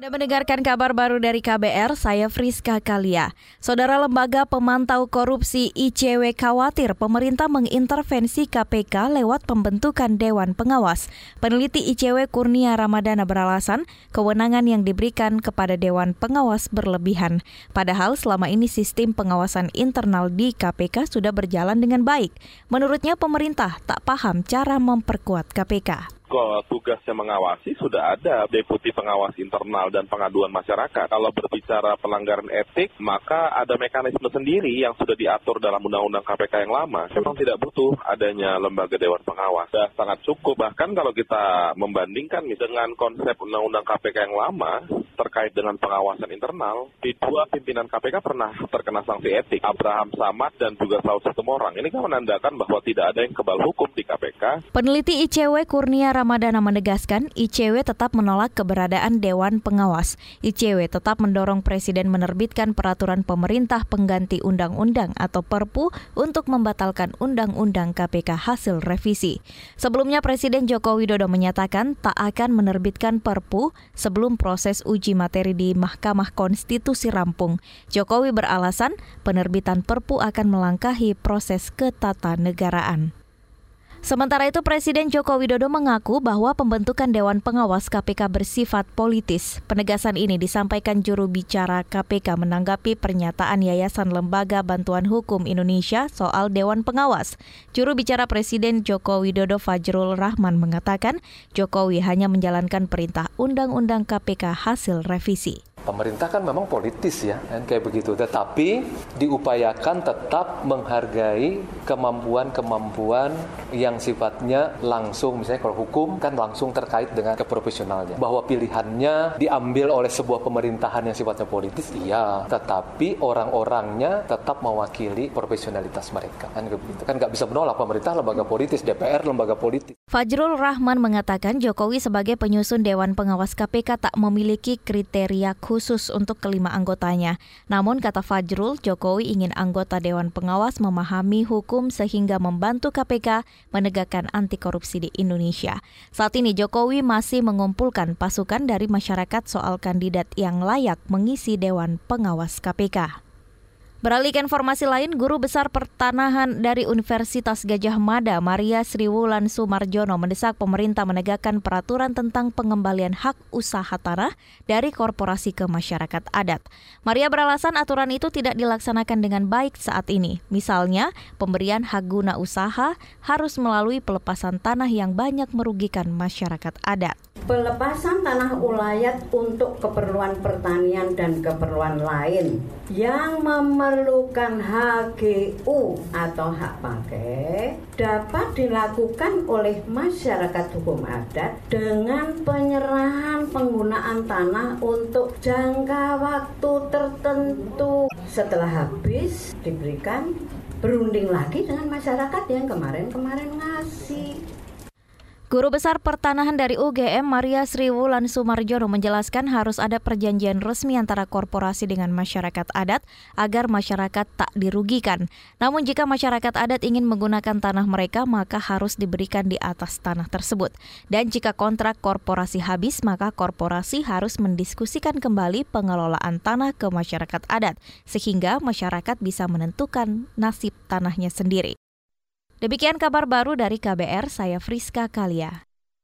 Anda mendengarkan kabar baru dari KBR, saya Friska Kalia. Saudara Lembaga Pemantau Korupsi ICW khawatir pemerintah mengintervensi KPK lewat pembentukan Dewan Pengawas. Peneliti ICW Kurnia Ramadana beralasan kewenangan yang diberikan kepada Dewan Pengawas berlebihan. Padahal selama ini sistem pengawasan internal di KPK sudah berjalan dengan baik. Menurutnya pemerintah tak paham cara memperkuat KPK tugasnya mengawasi sudah ada deputi pengawas internal dan pengaduan masyarakat. Kalau berbicara pelanggaran etik, maka ada mekanisme sendiri yang sudah diatur dalam undang-undang KPK yang lama. Memang tidak butuh adanya lembaga dewan pengawas. Sudah sangat cukup. Bahkan kalau kita membandingkan dengan konsep undang-undang KPK yang lama terkait dengan pengawasan internal, di dua pimpinan KPK pernah terkena sanksi etik, Abraham Samad dan juga Saud Situmorang. Ini kan menandakan bahwa tidak ada yang kebal hukum di KPK. Peneliti ICW Kurnia Ramadana menegaskan ICW tetap menolak keberadaan Dewan Pengawas. ICW tetap mendorong Presiden menerbitkan peraturan pemerintah pengganti undang-undang atau Perpu untuk membatalkan undang-undang KPK hasil revisi. Sebelumnya Presiden Joko Widodo menyatakan tak akan menerbitkan Perpu sebelum proses uji materi di Mahkamah Konstitusi rampung. Jokowi beralasan penerbitan Perpu akan melangkahi proses ketatanegaraan. Sementara itu Presiden Joko Widodo mengaku bahwa pembentukan Dewan Pengawas KPK bersifat politis. Penegasan ini disampaikan juru bicara KPK menanggapi pernyataan Yayasan Lembaga Bantuan Hukum Indonesia soal Dewan Pengawas. Juru bicara Presiden Joko Widodo Fajrul Rahman mengatakan Jokowi hanya menjalankan perintah Undang-Undang KPK hasil revisi. Pemerintah kan memang politis ya, kan kayak begitu. Tetapi diupayakan tetap menghargai kemampuan-kemampuan yang sifatnya langsung, misalnya kalau hukum kan langsung terkait dengan keprofesionalnya. Bahwa pilihannya diambil oleh sebuah pemerintahan yang sifatnya politis, iya. Tetapi orang-orangnya tetap mewakili profesionalitas mereka. Kan begitu. Kan nggak bisa menolak pemerintah lembaga politis, DPR lembaga politis. Fajrul Rahman mengatakan Jokowi sebagai penyusun Dewan Pengawas KPK tak memiliki kriteria khusus untuk kelima anggotanya. Namun kata Fajrul, Jokowi ingin anggota Dewan Pengawas memahami hukum sehingga membantu KPK menegakkan anti korupsi di Indonesia. Saat ini Jokowi masih mengumpulkan pasukan dari masyarakat soal kandidat yang layak mengisi Dewan Pengawas KPK. Beralih ke informasi lain, Guru Besar Pertanahan dari Universitas Gajah Mada, Maria Sriwulan Sumarjono mendesak pemerintah menegakkan peraturan tentang pengembalian hak usaha tanah dari korporasi ke masyarakat adat. Maria beralasan aturan itu tidak dilaksanakan dengan baik saat ini. Misalnya, pemberian hak guna usaha harus melalui pelepasan tanah yang banyak merugikan masyarakat adat. Pelepasan tanah ulayat untuk keperluan pertanian dan keperluan lain yang memer memerlukan HGU atau hak pakai dapat dilakukan oleh masyarakat hukum adat dengan penyerahan penggunaan tanah untuk jangka waktu tertentu. Setelah habis diberikan berunding lagi dengan masyarakat yang kemarin-kemarin ngasih. Guru Besar Pertanahan dari UGM Maria Sriwulan Sumarjono menjelaskan harus ada perjanjian resmi antara korporasi dengan masyarakat adat agar masyarakat tak dirugikan. Namun jika masyarakat adat ingin menggunakan tanah mereka maka harus diberikan di atas tanah tersebut. Dan jika kontrak korporasi habis maka korporasi harus mendiskusikan kembali pengelolaan tanah ke masyarakat adat sehingga masyarakat bisa menentukan nasib tanahnya sendiri. Demikian kabar baru dari KBR, saya Friska Kalia.